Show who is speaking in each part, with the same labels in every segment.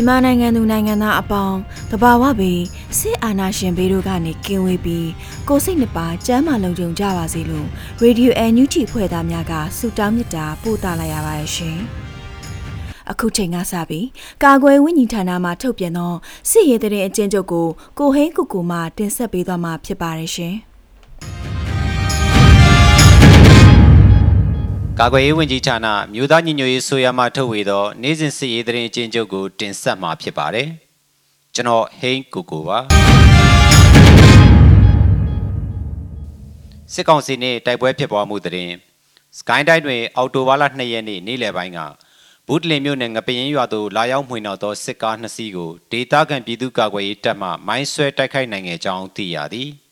Speaker 1: မြန်မာနိုင်ငံသူနိုင်ငံသားအပေါင်းတဘာဝဘေးစစ်အာဏာရှင်ဘေးတို့ကနေကင်းဝေးပြီးကိုယ်စိတ်နှစ်ပါးကျမ်းမာလုံခြုံကြပါစေလို့ရေဒီယိုအန်ယူဂျီဖွဲ့သားများကဆုတောင်းမေတ္တာပို့သလိုက်ရပါတယ်ရှင်။အခုချိန်ကစပြီးကာကွယ်ဝိညာဉ်ဌာနမှထုတ်ပြန်သောစစ်ရေးတဲ့အကျဉ်းချုပ်ကိုကိုဟိန်းကိုကိုမှတင်ဆက်ပေးသွားမှာဖြစ်ပါတယ်ရှင်။
Speaker 2: ကာကွယ်ရေးဝန်ကြီးဌာနမြို့သားညီညွတ်ရေးဆိုရမှထုတ်ဝေသောနိုင်စဉ်စစ်ရေးသတင်းအကျဉ်းချုပ်ကိုတင်ဆက်မှာဖြစ်ပါတယ်။ကျွန်တော်ဟိန်းကိုကိုပါ။စစ်ကောင်စီနှင့်တိုက်ပွဲဖြစ်ပွားမှုသတင်းစကိုင်းတိုင်းတွင် အော်တိုဘာလ2ရက်နေ့နေ့လယ်ပိုင်းကဘူးတလင်မြို့နယ်ငပရင်ရွာသို့လာရောက်မှွေနှောက်သောစစ်ကား2စီးကိုဒေသခံပြည်သူ့ကာကွယ်ရေးတပ်မှမိုင်းဆွဲတိုက်ခိုက်နိုင်ခဲ့ကြောင်းသိရသည်။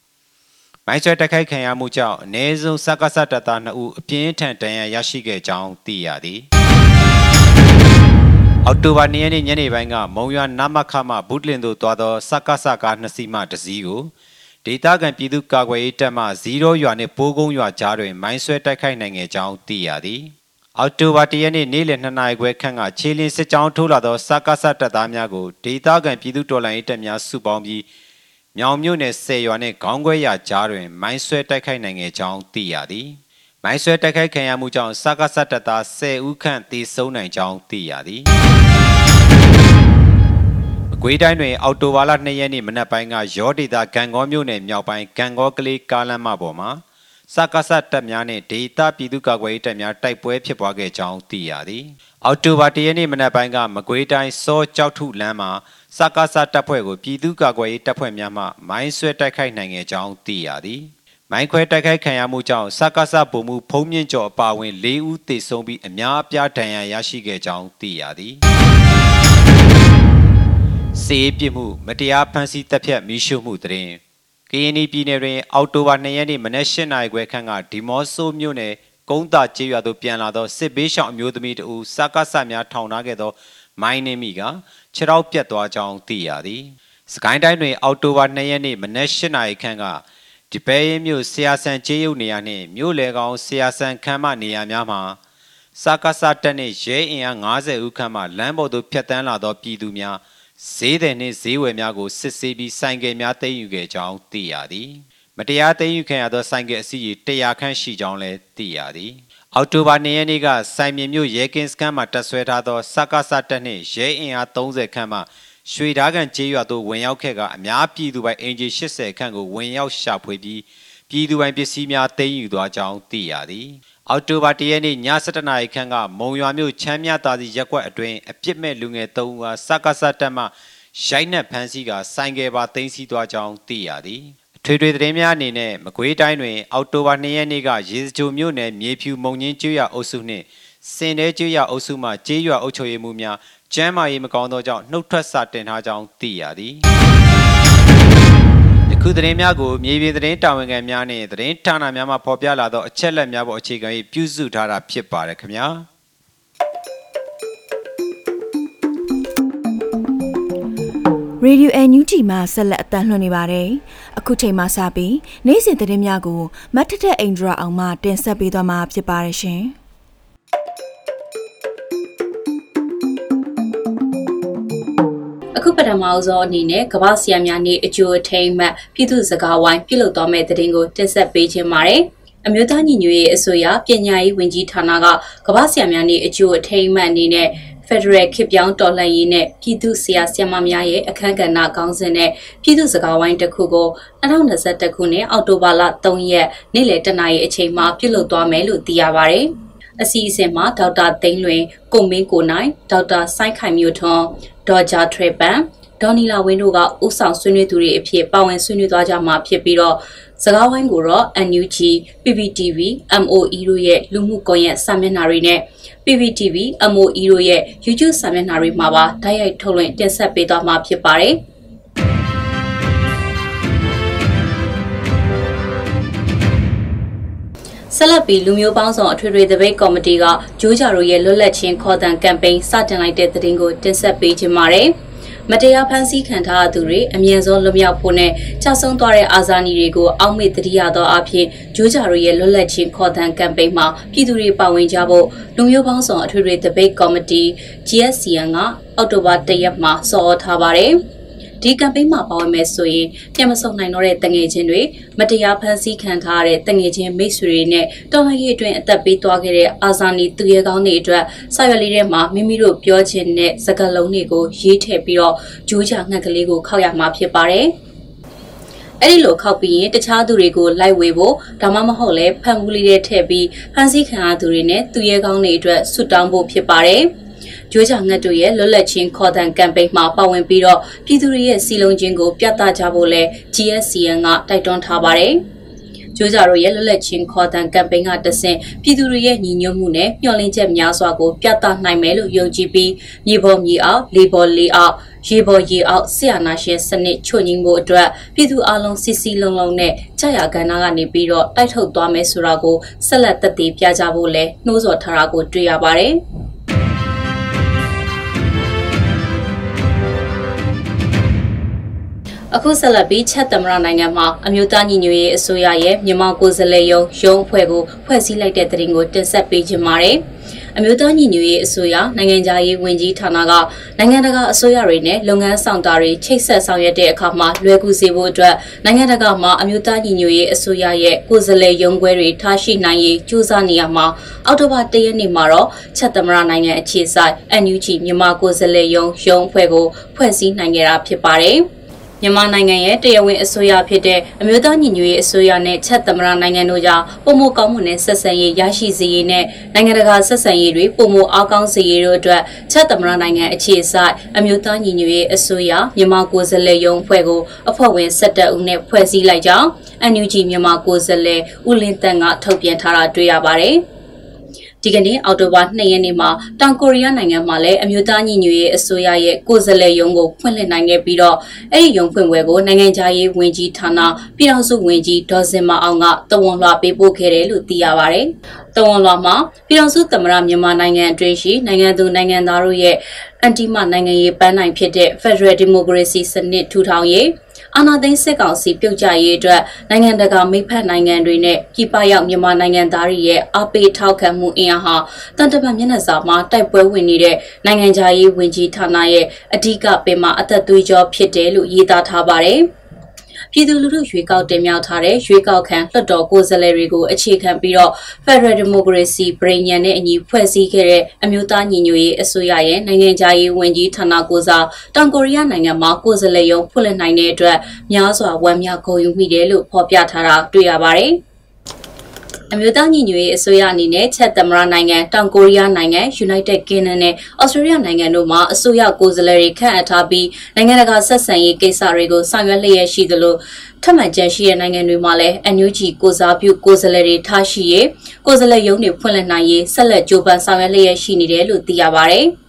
Speaker 2: မိုင်းဆွဲတိုက်ခိုက်ခံရမှုကြောင့်အ ਨੇ ဆုံးစက္ကစတပ်သား2ဦးအပြင်းထန်ဒဏ်ရာရရှိခဲ့ကြောင်းသိရသည်။အောက်တိုဘာ2ရက်နေ့ညနေပိုင်းကမုံရွာနမခမှဘူးတလင်သို့သွားသောစက္ကစကား2စီးမှတစ်စီးကိုဒေသခံပြည်သူ့ကာကွယ်ရေးတပ်မှ0ရွာနှင့်ပိုးကုန်းရွာကြားတွင်မိုင်းဆွဲတိုက်ခိုက်နိုင်ခဲ့ကြောင်းသိရသည်။အောက်တိုဘာ၁ရက်နေ့နေ့လယ်2နာရီခွဲခန့်ကခြေလင်းစစ်ကြောင်းထိုးလာသောစက္ကစတပ်သားများကိုဒေသခံပြည်သူ့တော်လှန်ရေးတပ်များစုပေါင်းပြီး မြောင်မြို့နယ်ဆယ်ရွာနှင့်ခေါင်းခွဲရကြားတွင် မိုင်းဆွဲတိုက်ခိုက်နိုင်ခဲ့ကြောင်းသိရသည်။မိုင်းဆွဲတိုက်ခိုက်ခံရမှုကြောင့်စကားဆက်တပ်သား10ဦးခန့်သေဆုံးနိုင်ကြောင်းသိရသည်။မကွေးတိုင်းတွင် အော်တိုဘာလ2ရက်နေ့မနက်ပိုင်းကရောဒေတာဂံကောမြို့နယ်မြောက်ပိုင်းဂံကောကလေးကားလမ်းမပေါ်မှာစကားဆက်တပ်များနှင့်ဒေသပြည်သူ့ကာကွယ်ရေးတပ်များတိုက်ပွဲဖြစ်ပွားခဲ့ကြောင်းသိရသည်။အော်တိုဘာ1ရက်နေ့မနက်ပိုင်းကမကွေးတိုင်းစောကြောက်ထုလမ်းမှာ စကားစတပ်ဖွဲ့ကိုပြည်သူ့ကာကွယ်ရေးတပ်ဖွဲ့များမှမိုင်းဆွဲတိုက်ခိုက်နိုင်ခဲ့ကြောင်းသိရသည်။မိုင်းခွဲတိုက်ခိုက်ခံရမှုကြောင့်စကားစပုံမှုဖုံးမြင့်ကျော်အပါအဝင်၄ဦးသေဆုံးပြီးအများအပြားဒဏ်ရာရရှိခဲ့ကြောင်းသိရသည်။စေးပြစ်မှုမတရားဖမ်းဆီးတပ်ဖြတ်မိရှုမှုတရင်ကရင်ပြည်နယ်တွင် အောက်တိုဘာ2ရက်နေ့မနက်၈နာရီခွဲခန့်ကဒီမော့ဆိုမြို့နယ်ကုန်းတာကျေးရွာသို့ပြန်လာသောစစ်ဘေးရှောင်အမျိုးသမီးတဦးစကားစများထောင်ထားခဲ့သော မိုင်းနှင်းမိကခြေထောက်ပြတ်သွားကြောင်းသိရသည်။စကိုင်းတိုင်းတွင် အောက်တိုဘာ2ရက်နေ့မနက်၈နာရီခန့်ကဒီပဲရင်မြို့ဆရာဆန်ကျေးရုပ်နေရာနှင့်မြို့လေကောင်ဆရာဆန်ခမ်းမနေရာများမှာစကားစတက်နှင့်ရဲအင်အား90ဦးခန့်မှလမ်းပေါ်သို့ဖြတ်တန်းလာသောပြည်သူများဈေးသည်နှင့်ဈေးဝယ်များကိုစစ်ဆေးပြီးဆိုင်ကယ်များသိမ်းယူခဲ့ကြောင်းသိရသည်။မတရားသိမ်းယူခံရသောဆိုင်ကယ်အစီးရေ100ခန့်ရှိကြောင်းလည်းသိရသည်။ အောက်တိုဘာ2ရက်နေ့ကစိုင်မြင်မြို့ရဲကင်းစခန်းမှာတပ်ဆွဲထားသောစကားစတက်နှင့်ရဲအင်အား30ခန့်မှရွှေဓားကန်ကျေးရွာသို့ဝင်ရောက်ခဲ့ကအများပြည်သူပိုင်အင်ဂျီ80ခန့်ကိုဝင်ရောက်ရှာဖွေပြီးပြည်သူပိုင်ပစ္စည်းများသိမ်းယူသွားကြောင်းသိရသည်။အောက်တိုဘာ1ရက်နေ့ည7:00နာရီခန့်ကမုံရွာမြို့ချမ်းမြသာစီရက်ကွက်အတွင်းအပြစ်မဲ့လူငယ်3ဦးအားစကားစတက်မှရိုက်နှက်ဖမ်းဆီးကဆိုင်ကယ်ပါသိမ်းဆည်းသွားကြောင်းသိရသည်။ ထွေထွေသတင်းများအနေနဲ့မကွေးတိုင်းတွင် အောက်တိုဘာ2ရက်နေ့ကရေစကြိုမြို့နယ်မြေဖြူမုံညင်းကျွရအုပ်စုနှင့်စင်တဲကျွရအုပ်စုမှကျေးရွာအုပ်ချုပ်ရေးမှူးများကျမ်းမာရေးမကောင်းသောကြောင့်နှုတ်ထွက်စာတင်ထားကြောင်းသိရသည်။ယခုသတင်းများကိုမြေပြင်သတင်းတာဝန်ခံများနှင့်သတင်းဌာနများမှဖော်ပြလာသောအချက်အလက်များပေါ်အခြေခံ၍ပြုစုထားတာဖြစ်ပါတယ်ခင်ဗျာ။
Speaker 1: Radio NUG မှာဆက်လက်အသံလွှင့်နေပါတယ်။အခုချိန်မှစပြီးနေ့စဉ်သတင်းများကိုမတ်ထထအိန္ဒြာအောင်မှတင်ဆက်ပေးသွားမှာဖြစ်ပါတယ်ရှင်။
Speaker 3: အခုပထမအဆုံးအနေနဲ့ကမ္ဘာဆရာများနေ့အကျိုးအထိမ်းအမှတ်ပြည်သူ့စကားဝိုင်းပြုလုပ်သွားမယ့်သတင်းကိုတင်ဆက်ပေးခြင်းပါတယ်အမျိုးသားညီညွတ်ရေးအစိုးရပညာရေးဝန်ကြီးဌာနကကမ္ဘာဆရာများနေ့အကျိုးအထိမ်းအမှတ်အနေနဲ့ ဖက်ဒရယ်ခေပြောင်းတော်လှန်ရေးနဲ့ပြည်သူဆရာဆရာမများရဲ့အခမ်းကဏ္ဍခေါင်းစဉ်နဲ့ပြည်သူစကားဝိုင်းတစ်ခုကို2021ခုနှစ်အောက်တိုဘာလ3ရက်နေ့လယ်တနာရီအချိန်မှာပြုလုပ်သွားမယ်လို့သိရပါဗျ။အစီအစဉ်မှာဒေါက်တာသိန်းလွင်ကိုမင်းကိုနိုင်ဒေါက်တာစိုင်းခိုင်မျိုးထွန်းဒေါ်ဂျာထရပန် ဒေါ်နီလာဝင်းတို့ကဥဆောင်ဆွေးနွေးသူတွေအဖြစ်ပါဝင်ဆွေးနွေးသွားကြမှာဖြစ်ပြီးတော့စကားဝိုင်းကိုတော့ NUG, PPTV, MOE တို့ရဲ့လူမှုကွန်ရက်စာမျက်နှာတွေနဲ့ PPTV, MOE တို့ရဲ့ YouTube စာမျက်နှာတွေမှာပါတိုက်ရိုက်ထုတ်လွှင့်တင်ဆက်ပေးသွားမှာဖြစ်ပါတယ်။ဆက်လက်ပြီးလူမျိုးပေါင်းစုံအထွေထွေသပိတ်ကော်မတီကဂျိုးဂျာတို့ရဲ့လွတ်လပ်ခြင်းခေါ်တံကမ်ပိန်းစတင်လိုက်တဲ့သတင်းကိုတင်ဆက်ပေးခြင်းပါတယ်။ မတရားဖမ်းဆီးခံထားသူတွေအမြင့်ဆုံးလွတ်မြောက်ဖို့နဲ့ကြာဆုံးသွားတဲ့အာဇာနည်တွေကိုအောက်မေ့တတိယသောအဖြစ်ဂျိုးဂျာတို့ရဲ့လွတ်လပ်ခြင်းခေါ်သံကမ်ပိန်းမှာပြည်သူတွေပါဝင်ကြဖို့လူမျိုးပေါင်းစုံအထွေထွေတပိတ်ကော်မတီ GSCN ကအောက်တိုဘာ၁ရက်မှာစော်ထားပါတယ်။ ဒီကမ်ပိန်းမှာပါဝင်မယ်ဆိုရင်ပြန်မဆုံနိုင်တော့တဲ့တငယ်ချင်းတွေမတရားဖမ်းဆီးခံထားရတဲ့တငယ်ချင်းမိတ်ဆွေတွေနဲ့တော်လှန်ရေးအတွင်းအသက်ပေးသွားခဲ့တဲ့အာဇာနည်သူရဲကောင်းတွေအတွက်စာရွက်လေးထဲမှာမိမိတို့ပြောချင်တဲ့စကားလုံးတွေကိုရေးထည့်ပြီးတော့ဂျိုးချငှက်ကလေးကိုခောက်ရမှာဖြစ်ပါတယ်။အဲ့ဒီလိုခောက်ပြီးရင်တခြားသူတွေကိုလိုက်ဝေဖို့ဒါမှမဟုတ်လဲဖန်ကူးလေးတွေထည့်ပြီးဖန်ဆီးခံရသူတွေနဲ့သူရဲကောင်းတွေအတွက်ဆွတောင်းဖို့ဖြစ်ပါတယ်။ ဂျိုးချငတ်တို့ရဲ့လွတ်လပ်ခြင်းခေါ်တံကမ်ပိန်းမှာပါဝင်ပြီးတော့ပြည်သူတွေရဲ့စီလုံးချင်းကိုပြသကြဖို့လဲ GSCN ကတိုက်တွန်းထားပါတယ်။ကျိုးကြတို့ရဲ့လွတ်လပ်ခြင်းခေါ်တံကမ်ပိန်းကတဆင့်ပြည်သူတွေရဲ့ညီညွတ်မှုနဲ့မျှော်လင့်ချက်များစွာကိုပြသနိုင်မယ်လို့ယုံကြည်ပြီးမြေပေါ်မြေအောက်လေပေါ်လေအောက်ရေပေါ်ရေအောက်ဆရာနာရှင်စနစ်ချွတ်ငင်းမှုအတွက်ပြည်သူအလုံးစစ်စီလုံးလုံးနဲ့ကြာရကဏ္ဍကနေပြီးတော့တိုက်ထုတ်သွားမယ်ဆိုတာကိုဆက်လက်သက်သေပြကြဖို့လဲနှိုးဆော်ထားတာကိုတွေ့ရပါတယ်။ အခုဆက်လက်ပြီးချက်သမရနိုင်ငံမှာအမျိုးသားညီညွတ်ရေးအစိုးရရဲ့မြန်မာကိုယ်စားလှယ်ရုံးရုံးအဖွဲ့ကိုဖွဲ့စည်းလိုက်တဲ့တဲ့တင်ကိုတင်ဆက်ပေးခြင်းပါတယ်။အမျိုးသားညီညွတ်ရေးအစိုးရနိုင်ငံသားရေးဝန်ကြီးဌာနကနိုင်ငံတကာအစိုးရတွေနဲ့လုပ်ငန်းဆောင်တာတွေချိတ်ဆက်ဆောင်ရွက်တဲ့အခါမှာလွယ်ကူစေဖို့အတွက်နိုင်ငံတကာမှာအမျိုးသားညီညွတ်ရေးအစိုးရရဲ့ကိုယ်စားလှယ်ရုံးခွဲတွေထားရှိနိုင်ရေးကြိုးစားနေရမှာအောက်တိုဘာ၁ရက်နေ့မှာတော့ချက်သမရနိုင်ငံအခြေစိုက် NUG မြန်မာကိုယ်စားလှယ်ရုံးရုံးအဖွဲ့ကိုဖွဲ့စည်းနိုင်ခဲ့တာဖြစ်ပါတယ်။ မြန်မာနိုင်ငံရဲ့တရားဝင်အစိုးရဖြစ်တဲ့အမျိုးသားညီညွတ်ရေးအစိုးရနဲ့ချက်သမရနိုင်ငံတို့ကြောင့်ပုံမကောင်းမှုနဲ့ဆက်ဆံရေးရရှိစေရေးနဲ့နိုင်ငံတကာဆက်ဆံရေးတွေပုံမအားကောင်းစေရေးတို့အတွက်ချက်သမရနိုင်ငံအခြေစိုက်အမျိုးသားညီညွတ်ရေးအစိုးရမြန်မာကိုယ်စားလှယ်ရုံးဖွဲ့ကိုအဖွဲ့ဝင်၁၇ဦးနဲ့ဖွဲ့စည်းလိုက်ကြောင်း NUG မြန်မာကိုယ်စားလှယ်ဦးလင်းတန်ကထုတ်ပြန်ထားတာတွေ့ရပါတယ်။ ဒီကနေ့အောက်တိုဘာ2ရက်နေ့မှာတောင်ကိုရီးယားနိုင်ငံမှာလည်းအမျိုးသားညီညွတ်ရေးအစိုးရရဲ့ကိုယ်စားလှယ်ရုံးကိုဖွင့်လှစ်နိုင်ခဲ့ပြီးတော့အဲ့ဒီရုံးဖွင့်ပွဲကိုနိုင်ငံခြားရေးဝန်ကြီးဌာနပြည်ထောင်စုဝန်ကြီးဒေါ်စင်မအောင်ကတဝန်လွှာပေးပို့ခဲ့တယ်လို့သိရပါဗျ။တဝန်လွှာမှာပြည်ထောင်စုသမ္မတမြန်မာနိုင်ငံအတွင်းရှိနိုင်ငံသူနိုင်ငံသားတို့ရဲ့အန်တီမနိုင်ငံရေးပန်းနိုင်ဖြစ်တဲ့ Federal Democracy စနစ်ထူထောင်ရေး အာဏာသိမ်းစစ်ကောင်စီပြုတ်ကျရေးအတွက်နိုင်ငံတကာမိဖက်နိုင်ငံတွေနဲ့ပြည်ပရောက်မြန်မာနိုင်ငံသားတွေရဲ့အားပေးထောက်ခံမှုအင်အားဟာတန်တပတ်မျက်နှာစာမှာတိုက်ပွဲဝင်နေတဲ့နိုင်ငံခြားရေးဝန်ကြီးဌာနရဲ့အဓိကပင်မအသက်သွေးကြောဖြစ်တယ်လို့ရေးသားထားပါတယ်။ ပြည်သူလူထုရွေးကောက်တင်မြှောက်ထားတဲ့ရွေးကောက်ခံလွှတ်တော်ကိုယ်စားလှယ်တွေကိုအခြေခံပြီးတော့ Federal Democracy ပြည်ညံနဲ့အညီဖွဲ့စည်းခဲ့တဲ့အမျိုးသားညီညွတ်ရေးအစိုးရရဲ့နိုင်ငံခြားရေးဝန်ကြီးဌာနကိုစားတောင်ကိုရီးယားနိုင်ငံမှာကိုယ်စားလှယ်ရုံးဖွင့်လှစ်နိုင်တဲ့အတွက်များစွာဝမ်းမြောက်ဂုဏ်ယူမိတယ်လို့ဖော်ပြထားတာတွေ့ရပါတယ်။ အမျိုးသားညီညွတ်ရေးအစိုးရအနေနဲ့ချက်သမရနိုင်ငံတောင်ကိုရီးယားနိုင်ငံ United Kingdom နဲ့ Australia နိုင်ငံတို့မှာအစိုးရကိုယ်စားလှယ်တွေခန့်အပ်ထားပြီးနိုင်ငံတကာဆက်ဆံရေးကိစ္စတွေကိုဆောင်ရွက်လျက်ရှိသလိုထပ်မံကြံရှိတဲ့နိုင်ငံတွေမှာလည်း NUG ကိုစားပြုကိုယ်စားလှယ်တွေထားရှိရေးကိုယ်စားလှယ်ရုံးတွေဖွင့်လှစ်နိုင်ရေးဆက်လက်ကြိုးပမ်းဆောင်ရွက်လျက်ရှိနေတယ်လို့သိရပါဗျ။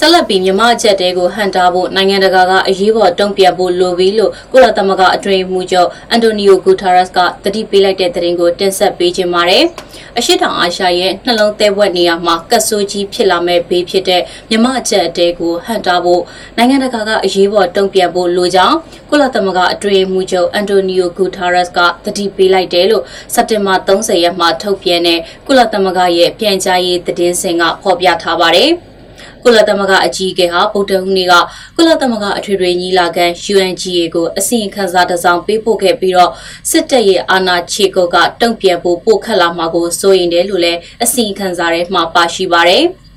Speaker 3: ဆက်လက်ပြီးမြမအချက်တဲကိုဟန်တာဖို့နိုင်ငံတကာကအရေးပေါ်တုံ့ပြန်ဖို့လိုပြီလို့ကုလသမဂ္ဂအတွင်းမှူးချုပ်အန်တိုနီယိုဂူတာရက်စ်ကတတိပေးလိုက်တဲ့သတင်းကိုတင်ဆက်ပေးခြင်းပါတယ်။အရှိတောင်အာရှရဲ့နှလုံးသဲဝက်နေရာမှာကတ်ဆိုးကြီးဖြစ်လာမဲ့ဘေးဖြစ်တဲ့မြမအချက်တဲကိုဟန်တာဖို့နိုင်ငံတကာကအရေးပေါ်တုံ့ပြန်ဖို့လိုကြောင်းကုလသမဂ္ဂအတွင်းမှူးချုပ်အန်တိုနီယိုဂူတာရက်စ်ကတတိပေးလိုက်တယ်လို့စက်တင်ဘာ30ရက်မှာထုတ်ပြန်တဲ့ကုလသမဂ္ဂရဲ့ပြန်ကြားရေးသတင်းစင်ကဖော်ပြထားပါတယ်။ ကုလသမဂ္ဂအကြီးအကဲဟာဗုဒ္ဓဟူးနေ့ကကုလသမဂ္ဂအထွေထွေညီလာခံ UNGA ကိုအစီရင်ခံစာတစ်စောင်ပေးပို့ခဲ့ပြီးတော့စစ်တပ်ရဲ့အာဏာခြေကုပ်ကတုံ့ပြန်ဖို့ပို့ခတ်လာမှာကိုစိုးရိမ်တယ်လို့လည်းအစီရင်ခံစာထဲမှာပါရှိပါတယ်။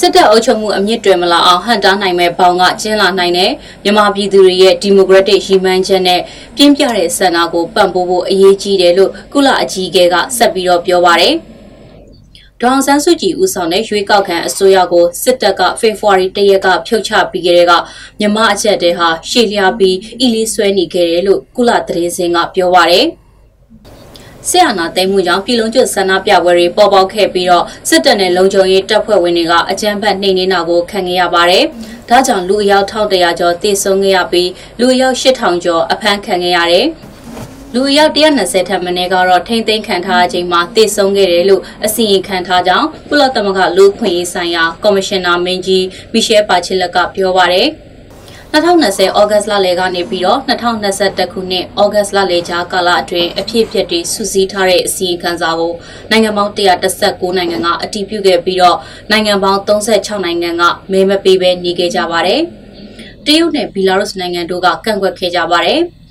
Speaker 3: စစ်တပ်အုပ်ချုပ်မှုအမြင့်တွယ်မလာအောင်ဟန်တားနိုင်မဲ့ဘောင်ကကျင်းလာနိုင်တဲ့မြန်မာပြည်သူတွေရဲ့ဒီမိုကရက်တစ်ရည်မှန်းချက်နဲ့ပြင်းပြတဲ့ဆန္ဒကိုပံ့ပိုးဖို့အရေးကြီးတယ်လို့ကုလအကြီးအကဲကဆက်ပြီးတော့ပြောပါတယ်။ ဒေါအောင်ဆန်းစုကြည်ဦးဆောင်တဲ့ရွေးကောက်ခံအစိုးရကိုစစ်တပ်ကဖေဖော်ဝါရီတရက်ကဖြုတ်ချပြီးကြတဲ့ကမြမအချက်တဲဟာရှေ့လျားပြီးအီလီဆွဲနေခဲ့တယ်လို့ကုလသတင်းစင်ကပြောပါရယ်။ဆရာနာသိမ်းမှုကြောင့်ပြည်လုံးကျွတ်ဆန္ဒပြပွဲတွေပေါ်ပေါက်ခဲ့ပြီးတော့စစ်တပ်နဲ့လုံခြုံရေးတပ်ဖွဲ့ဝင်တွေကအကြမ်းဖက်နှိမ်နင်းတာကိုခံခဲ့ရပါတယ်။ဒါကြောင့်လူအယောက်1100ကျော်တေဆုံးခဲ့ရပြီးလူအယောက်8000ကျော်အဖမ်းခံခဲ့ရတယ်။ လူအယောက်120ထက်မနည်းကတော့ထိမ့်သိမ်းခံထားအချိန်မှာတည်ဆုံခဲ့တယ်လို့အစီရင်ခံထားကြောင်းကုလသမဂ္ဂလူ့ခွင့်ရေးဆိုင်ရာကော်မရှင်နာမင်းကြီးမီရှယ်ပါချီလက်ကပြောပါရယ်။2020ဩဂတ်လလယ်ကနေပြီးတော့2021ခုနှစ်ဩဂတ်လလယ်ကြားကာလအတွင်းအဖြစ်အပျက်တွေစုစည်းထားတဲ့အစီရင်ခံစာကိုနိုင်ငံပေါင်း139နိုင်ငံကအတည်ပြုခဲ့ပြီးတော့နိုင်ငံပေါင်း36နိုင်ငံကမဲမပေးဘဲနေခဲ့ကြပါတယ်။တရုတ်နဲ့ဘီလာရုစ်နိုင်ငံတို့ကကန့်ကွက်ခဲ့ကြပါတယ်။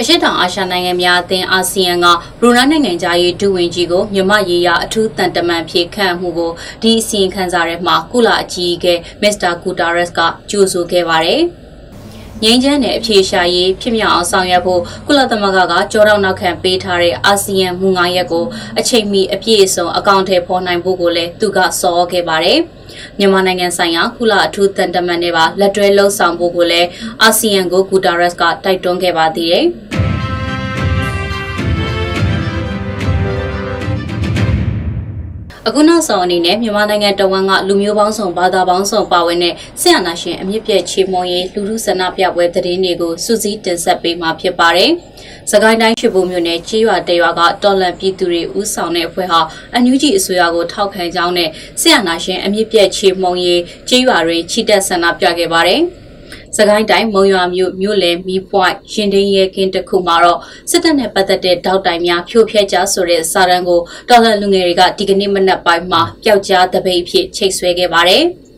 Speaker 3: အရှိတောင်အာရှနိုင်ငံများအသင်းအာဆီယံကဘရူနိုင်းနိုင်ငံသားရေးဒုဝန်ကြီးကိုမြမရေးရအထူးတန်တမန်ဖြစ်ခန့်မှုကိုဒီအစီရင်ခံစာထဲမှာကုလအကြီးအကဲမစ္စတာဂူတာရက်စ်ကကြိုဆိုခဲ့ပါတယ်။ငြိမ်းချမ်းတဲ့အဖြေရှာရေးဖြစ်မြောက်အောင်ဆောင်ရွက်ဖို့ကုလသမဂ္ဂကကြောတော့နောက်ခံပေးထားတဲ့အာဆီယံမူငါရက်ကိုအချိန်မီအပြည့်အစုံအကောင့်ထဲပေါ်နိုင်ဖို့ကိုလည်းသူကစောခဲ့ပါတယ်။မြန်မာနိုင်ငံဆိုင်ရာကုလအထူးတန်တမန်တွေပါလက်တွဲလှုပ်ဆောင်ဖို့ကိုလည်းအာဆီယံကိုဂူတာရက်စ်ကတိုက်တွန်းခဲ့ပါသေးတယ်။ အခုနောက်ဆုံးအနေနဲ့မြန်မာနိုင်ငံတဝန်းကလူမျိုးပေါင်းစုံဘာသာပေါင်းစုံပါဝင်တဲ့ဆင်အနာရှင်အမြင့်ပြည့်ချေမွန်ရေးလူထုဆန္ဒပြပွဲသတင်းတွေကိုစူးစီးတင်ဆက်ပေးမှာဖြစ်ပါတယ်။စကိုင်းတိုင်းရှိဖို့မြို့နယ်ကြေးရွာတရွာကတော်လန်ပြည်သူတွေဦးဆောင်တဲ့အဖွဲ့ဟာအန်ယူဂျီအစိုးရကိုထောက်ခံကြောင်းနဲ့ဆင်အနာရှင်အမြင့်ပြည့်ချေမွန်ရေးကြေးရွာတွေချီတက်ဆန္ဒပြခဲ့ပါတယ်။ စကိုင်းတိုင်းမုံရွာမြို့မြို့လယ်မီးပွိုင်ရင်တင်းရဲကင်းတစ်ခုမှာတော့စစ်တပ်နဲ့ပတ်သက်တဲ့တောက်တိုင်များဖြိုဖျက်ကြဆိုတဲ့စာတမ်းကိုတော်လှန်လူငယ်တွေကဒီကနေ့မနက်ပိုင်းမှာပျောက်ကြားတပိတ်ဖြစ်ချိတ်ဆွဲခဲ့ပါတယ်။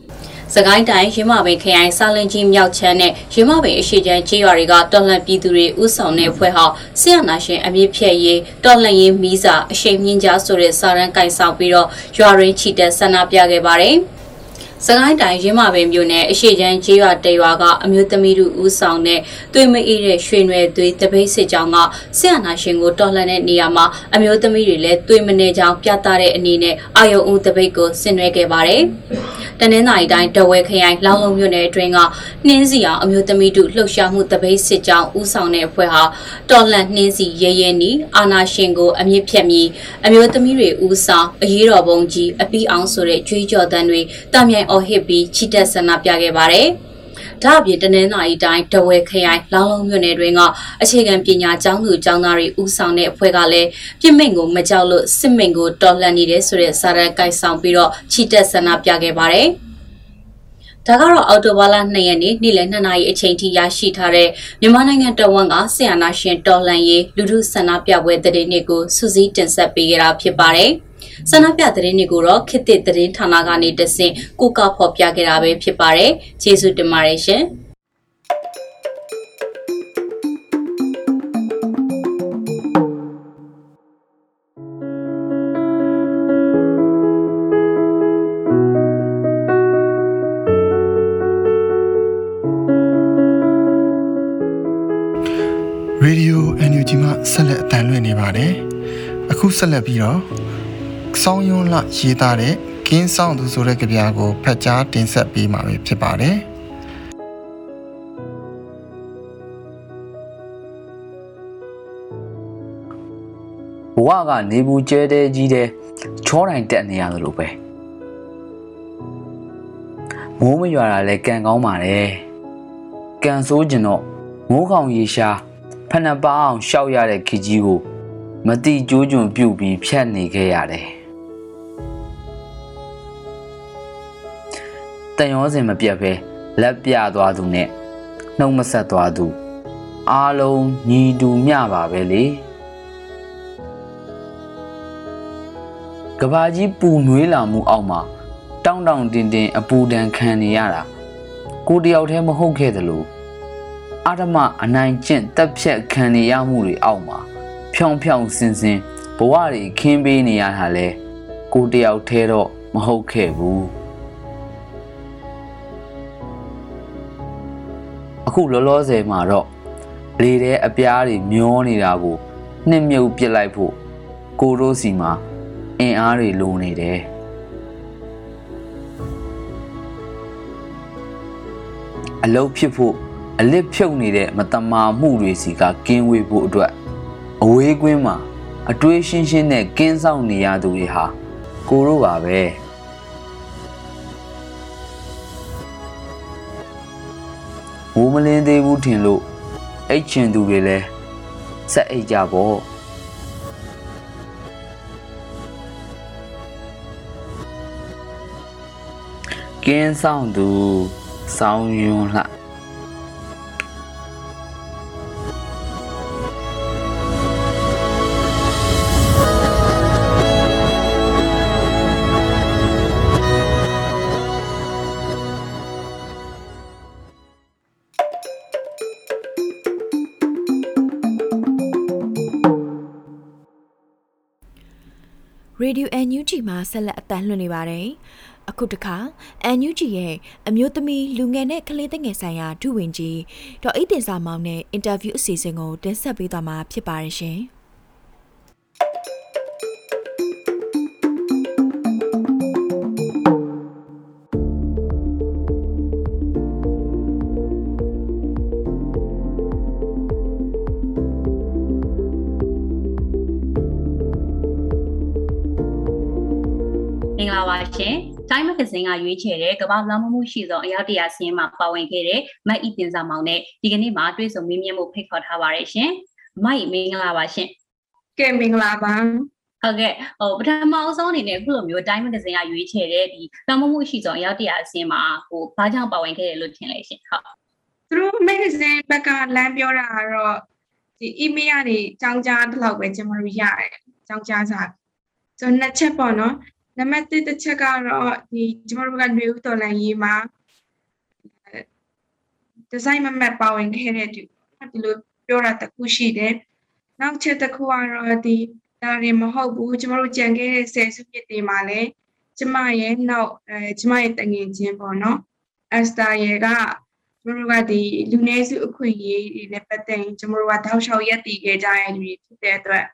Speaker 3: စကိုင်းတိုင်းရင်းမပင်ခရိုင်စာလင်ကြီးမြောက်ချမ်းနဲ့ရင်းမပင်အရှိချမ်းကျေးရွာတွေကတော်လှန်ပြည်သူတွေဥဆောင်တဲ့ဖွဲ့ဟာဆရာနာရှင်အမြင့်ဖြည့်ရေးတော်လှန်ရေးမီးစာအရှိန်မြင့်ကြားဆိုတဲ့စာရန်ကင်ဆောင်ပြီးတော့ရွာရင်းချီတက်ဆန္ဒပြခဲ့ပါတယ်။ စကိုင်းတိုင်းရင်းမာပင်မြို့နယ်အရှိချမ်းကျေးရွာတရွာကအမျိုးသမီးတို့ဦးဆောင်တဲ့သွေးမအေးတဲ့ရွှေနွယ်သွေးတပိတ်စစ်ကြောင်းကဆရာနာရှင်ကိုတော်လှန်တဲ့နေရာမှာအမျိုးသမီးတွေလည်းသွေးမနေကြောင်ပြသတဲ့အနေနဲ့အာယုံဦးတပိတ်ကိုဆင်နွှဲခဲ့ပါတယ်။တနင်္သာရီတိုင်းတဝဲခရိုင်လောင်းလုံးမြို့နယ်အတွင်းကနှင်းစီအောင်အမျိုးသမီးတို့လှုပ်ရှားမှုတပိတ်စစ်ကြောင်းဦးဆောင်တဲ့အဖွဲ့ဟာတော်လှန်နှင်းစီရဲရဲနီအာနာရှင်ကိုအမြင့်ဖြတ်ပြီးအမျိုးသမီးတွေဦးဆောင်အရေးတော်ပုံကြီးအပီးအောင်ဆိုတဲ့ကြွေးကြော်တန်းတွေတာမြိုင်အော်ဟစ်ပြီးချီတက်ဆန္ဒပြခဲ့ပါတယ်။ဒါအပြင်တနင်္လာရီတိုင်းတဝဲခရိုင်လောင်းလုံးမြို့နယ်တွင်ကအခြေခံပညာကျောင်းသူကျောင်းသားတွေဦးဆောင်တဲ့အဖွဲ့ကလည်းပြစ်မိန်ကိုမကြောက်လို့စစ်မိန်ကိုတော်လှန်နေတဲ့ဆိုတဲ့စာရန်ကိုက်ဆောင်ပြီးတော့ချီတက်ဆန္ဒပြခဲ့ပါတယ်။ဒါကတော့အော်တိုဘာလ2ရက်နေ့နေ့လယ်2နာရီအချိန်ထိရရှိထားတဲ့မြန်မာနိုင်ငံတဝန်းကဆီယနာရှင်တော်လှန်ရေးလူထုဆန္ဒပြပွဲသတင်းတွေကိုစူးစီးတင်ဆက်ပေးကြတာဖြစ်ပါတယ်။ ဆန္ဒပြသတင်းတွေကိုတော့ခေတ်သစ်သတင်းဌာနကနေတဆင့်ကိုကဖော်ပြခဲ့တာပဲဖြစ်ပါတယ်။ကျေးဇူးတင်ပါတယ်ရှင်။
Speaker 4: ရေဒီယို NUG မှဆက်လက်အတန်လွှင့်နေပါတယ်။အခုဆက်လက်ပြီးတော့ စောင်းယွန်းလရေးသားတဲ့ကင်းဆောင်သူဆိုတဲ့ကြပြာကိုဖတ်ကြားတင်ဆက်ပေးမှာဖြစ်ပါတယ်။
Speaker 5: ဘဝကနေဘူးကျဲတဲ့ကြီးတဲ့ချောတိုင်းတက်နေရသလိုပဲမိုးမရွာတာလဲကံကောင်းပါတယ်ကံဆိုးကျင်တော့မိုးကောင်ရေရှားဖဏပအောင်ရှောက်ရတဲ့ခကြီးကို မတိကျိုးကျွန်ပြုတ်ပြီးဖြတ်နေခဲ့ရတယ် တန်ရောစင်မပြတ်ပဲလက်ပြသွားသူနဲ့နှုတ်မဆက်သွားသူအားလုံးညီတူမျှပါပဲလေကဘာကြီးပူနွေးလာမှုအောက်မှာတောင်းတောင်းတင်တင်အပူဒဏ်ခံနေရတာကိုတယောက်တည်းမဟုတ်ခဲ့သလိုအာဓမအနိုင်ကျင့်တက်ဖြတ်ခံနေရမှုတွေအောက်မှာဖြောင်ဖြောင်စင်စင်ဘဝတွေခင်းပေးနေရတာလဲကိုတယောက်တည်းတော့မဟုတ်ခဲ့ဘူး အခုလောလောဆယ်မှာတော့လေထဲအပြားတွေမျောနေတာကိုနှစ်မြုပ်ပစ်လိုက်ဖို့ကိုတို့စီမှာအင်အားတွေလိုနေတယ်အလုတ်ဖြစ်ဖို့အလစ်ဖြုတ်နေတဲ့မတမာမှုတွေစီကကင်းဝေးဖို့အတွက်အဝေးကွင်းမှာအတွေးရှင်းရှင်းနဲ့ကင်းဆောင်နေရသူတွေဟာကိုတို့ပါပဲ မိုးမလင်းသေးဘူးထင်လို့အိတ်ချင်သူတွေလည်းစက်အိတ်ကြပေါ့ကင်းဆောင်သူဆောင်းယွန်းလှ
Speaker 1: NUG မှာဆက်လက်အတန်းလွှင့်နေပါတယ်။အခုတခါ NUG ရဲ့အမျိုးသမီးလူငယ်နဲ့ကလေးသငယ်ဆိုင်ရာဒုဝန်ကြီးဒေါ်အိတ်တင်စာမောင်နဲ့အင်တာဗျူးအစီအစဉ်ကိုတင်ဆက်ပေးသွားမှာဖြစ်ပါတယ်ရှင်။
Speaker 6: င်္ဂလာပါရှင်။ Time Magazine ကရွေးချယ်တဲ့ကမ္ဘာလောင်းမှုရှိသောအယောက်တရာစီးရင်မှာပါဝင်ခဲ့တဲ့မတ်ဤတင်စာမောင်နဲ့ဒီကနေ့မှာတွေ့ဆုံမေးမြန်းမှုဖိတ်ခေါ်ထားပါရရှင်။မတ်ဤမင်္ဂလာပါရှင်
Speaker 7: ကဲမင်္ဂလာပါ။
Speaker 6: ဟုတ်ကဲ့ဟိုပထမအဆုံးအနေနဲ့အခုလိုမျိုး Time Magazine ကရွေးချယ်တဲ့ဒီလောင်းမှုရှိသောအယောက်တရာစီးရင်မှာဟိုဘာကြောင့်ပါဝင်ခဲ့တယ်လို့ထင်လဲရှင်။ဟုတ်
Speaker 7: သူတို့ magazine ဘက်ကလမ်းပြောတာကတော့ဒီ email ကနေကြောင်းကြားတစ်လောက်ပဲကျွန်တော်တို့ရတယ်ကြောင်းကြားစာဆိုတော့နှစ်ချက်ပေါ့နော် နံပါတ်1တစ်ချက်ကတော့ဒီကျွန်တော်တို့ကຫນွေဦးတော်လန်ရေးမှာဒီဇိုင်းမမတ်ပါဝင်ခဲ့တဲ့ဒီဒီလိုပြောတာတစ်ခုရှိတယ်နောက်ချက်တစ်ခုကတော့ဒီဒါတွေမဟုတ်ဘူးကျွန်တော်တို့ကြံခဲ့တဲ့ဆယ်စုနှစ်တွေမှာလည်းကျမရဲ့နောက်အဲကျမရဲ့တငယ်ချင်းပေါ့နော်အက်စတာရဲ့ကကျွန်တော်တို့ကဒီလူနည်းစုအခွင့်အရေးတွေနဲ့ပတ်သက်ရင်ကျွန်တော်တို့ကတောက်လျှောက်ရက်တည်ခဲ့ကြရတဲ့လူတွေဖြစ်တဲ့အတွက်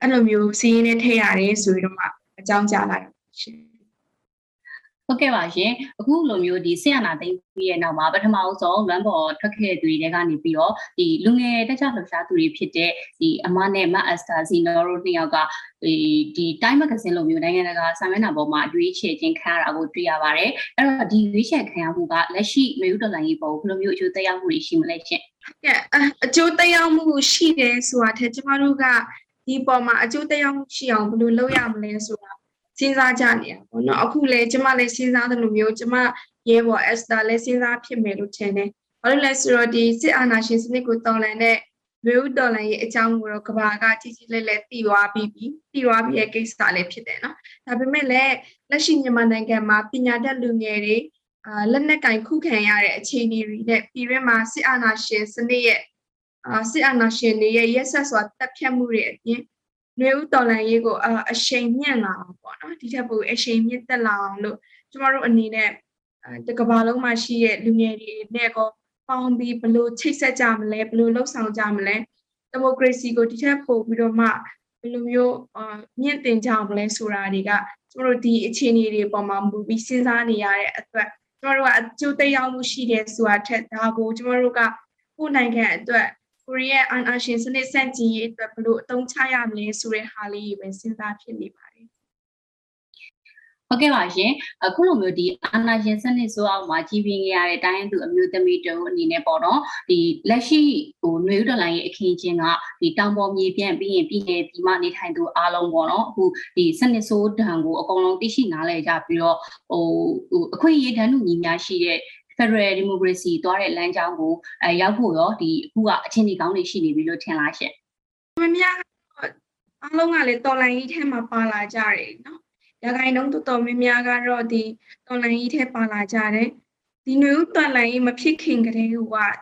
Speaker 7: အဲ့လိုမျိုးစီးရင်နဲ့ထည့်ရတယ်ဆိုပြီးတော့မှအကြောင်းကြားလာတာ ရှင်
Speaker 6: ဟုတ်ကဲ့ပါရှင်။အခုလိုမျိုးဒီဆင်ရနာသိမ်းပြီးရဲ့နောက်မှာပထမဆုံးလွမ်းပေါ်ထွက်ခဲ့တဲ့သူတွေကနေပြီးတော့ဒီလူငယ်တက်ကြလှူရှားသူတွေဖြစ်တဲ့ဒီအမနဲ့မတ်အက်စတာဇီနိုတို့နှစ်ယောက်ကဒီဒီ Time Magazine လိုမျိုးနိုင်ငံတကာစာမျက်နှာပေါ်မှာရွေးချယ်ခြင်းခံရတာကိုတွေ့ရပါတယ်။အဲ့တော့ဒီရွေးချယ်ခံရမှုကလက်ရှိမျိုးတော်လိုင်းရေးပေါ်ဘယ်လိုမျိုးအကျိုးသက်ရောက်မှုတွေရှိမလဲရှင်
Speaker 7: ကဲအအကျိုးသက်ရောက်မှုရှိတယ်ဆိုတာထက်ကျမတို့ကဒီပေါ်မှာအကျိုးသက်ရောက်မှုရှိအောင်ဘယ်လိုလုပ်ရမလဲဆိုတာ စဉ်းစားကြနေတာပေါ့နော်အခုလေကျမလည်းစဉ်းစားတယ်လို့မျိုးကျမရဲဘော်အက်စတာလည်းစဉ်းစားဖြစ်မယ်လို့ထင်တယ်ဘာလို့လဲဆိုတော့ဒီစစ်အာဏာရှင်စနစ်ကိုတော်လှန်တဲ့လူဦးတော်လှန်ရေးအကြောင်းကိုတော့ကဘာကကြီးကြီးလေးလေးတည်သွားပြီးပြီတည်သွားပြီးရဲ့ကိစ္စလေးဖြစ်တယ်နော်ဒါပေမဲ့လည်းလက်ရှိမြန်မာနိုင်ငံမှာပညာတတ်လူငယ်တွေအာလက်နက်ကင်ခုခံရတဲ့အခြေအနေတွေနဲ့ပြည်တွင်းမှာစစ်အာဏာရှင်စနစ်ရဲ့အာစစ်အာဏာရှင်တွေရဲ့ရက်ဆက်စွာတပ်ဖြတ်မှုတွေအပြင် ຫນွေဦးတော်လှန်ရေးကိုအာအရှိန်မြင့်လာအောင်ပေါ့နော်ဒီထက်ပိုအရှိန်မြင့်တက်လာအောင်လို့ကျမတို့အနေနဲ့အဲတကဘာလုံးမှာရှိတဲ့လူငယ်တွေနဲ့ကောပေါင်းပြီးဘယ်လိုချိတ်ဆက်ကြမလဲဘယ်လိုလှုပ်ဆောင်ကြမလဲဒီမိုကရေစီကိုဒီထက်ပိုပြီးတော့မှဘယ်လိုမျိုးအာမြင့်တင်ကြမလဲဆိုတာတွေကကျမတို့ဒီအခြေအနေတွေပေါ်မှာမူပြီးစဉ်းစားနေရတဲ့အတွက်ကျမတို့ကအကျိုးသက်ရောက်မှုရှိတယ်ဆိုတာထက်ဒါကိုကျမတို့ကကိုယ်နိုင်ငံအတွက် ကိုရီးယားအာဏာရှင်စနစ်ဆန့်ကျင်ရေးအတွက်ဘယ်လိုအသုံးချရမလဲဆိုတဲ့ဟာလေးပဲစဉ်းစားဖြစ်နေပါတယ်။
Speaker 6: ဟုတ်ကဲ့ပါရှင်။အခုလိုမျိုးဒီအာဏာရှင်စနစ်ဆိုအောင်မှာကြီးပြင်းခဲ့ရတဲ့တိုင်းသူအမျိုးသမီးတို့အနေနဲ့ပေါ့နော်ဒီလက်ရှိဟိုຫນွေဥဒလိုင်းရဲ့အခင်းချင်းကဒီတောင်ပေါ်မြေပြန့်ပြီးရင်ပြည်နယ်ဒီမှာနေထိုင်သူအားလုံးပေါ့နော်အခုဒီစနစ်ဆိုးဒဏ်ကိုအကုန်လုံးသိရှိနားလည်ကြပြီးတော့ဟိုဟိုအခွင့်အရေးတန်းတူညီများရှိတဲ့ Federal Democracy သွားတဲ့လမ်းကြောင်းကိုအဲရောက်ဖို့ရောဒီအခုကအချင်းကြီးကောင်းတွေရှိနေပြီလို့ထင်လားရှင်
Speaker 7: မများတော့အားလုံးကလည်းတော်လိုင်းကြီးထဲမှာပါလာကြတယ်နော်ရာခိုင်နှုန်းတော်တော်များများကတော့ဒီတော်လိုင်းကြီးထဲပါလာကြတယ်ဒီနွေဦးတော်လိုင်းကြီးမဖြစ်ခင်ကတည်းက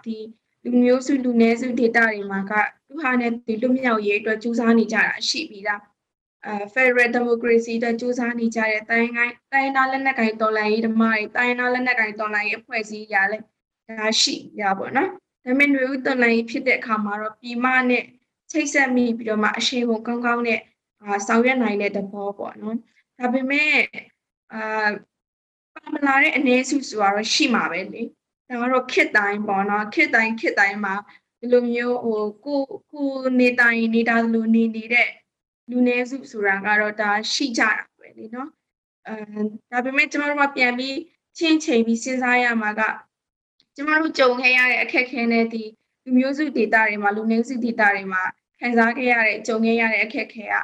Speaker 7: ဒီလူမျိုးစုလူနည်းစုဒေတာတွေမှာကသူဟာနဲ့ဒီလူမြောက်ရေးအတွက်ကြိုးစားနေကြတာရှိပြီလားအဲ Federal Democracy အတွက်ကြိုးစားနေကြတဲ့တိုင်းကိုင်းတိုင်းသားလက်နက်ကိုင်တော်လိုင်းရေးဓမ္မတွေတိုင်းသားလက်နက်ကိုင်တော်လိုင်းရေးအဖွဲ့အစည်းရလဲဒါရှိရပါတော့ဒါပေမဲ့ຫນွေဦးတော်လိုင်းရေးဖြစ်တဲ့အခါမှာတော့ပြည်မနဲ့ချိတ်ဆက်မိပြီးတော့မှအရှိန်ကိုကောင်းကောင်းနဲ့အာဆောင်ရွက်နိုင်တဲ့သဘောပေါ့နော်ဒါပေမဲ့အာပါမလာတဲ့အနေစုဆိုတော့ရှိမှာပဲလေဒါကတော့ခစ်တိုင်းပေါ့နော်ခစ်တိုင်းခစ်တိုင်းမှာဒီလိုမျိုးဟိုကိုကိုနေတိုင်းနေတာလိုနေနေတဲ့ လူနည်းစုဆိုတာကတော့ဒါရှိကြတာပဲလေနော်အဲဒါပေမဲ့ကျမတို့ကပြန်ပြီးချင်းချိန်ပြီးစဉ်းစားရမှာကကျမတို့ကြုံခဲ့ရတဲ့အခက်အခဲနဲ့ဒီလူမျိုးစုဒေတာတွေမှာလူနည်းစုဒေတာတွေမှာခံစားခဲ့ရတဲ့ကြုံခဲ့ရတဲ့အခက်အခဲက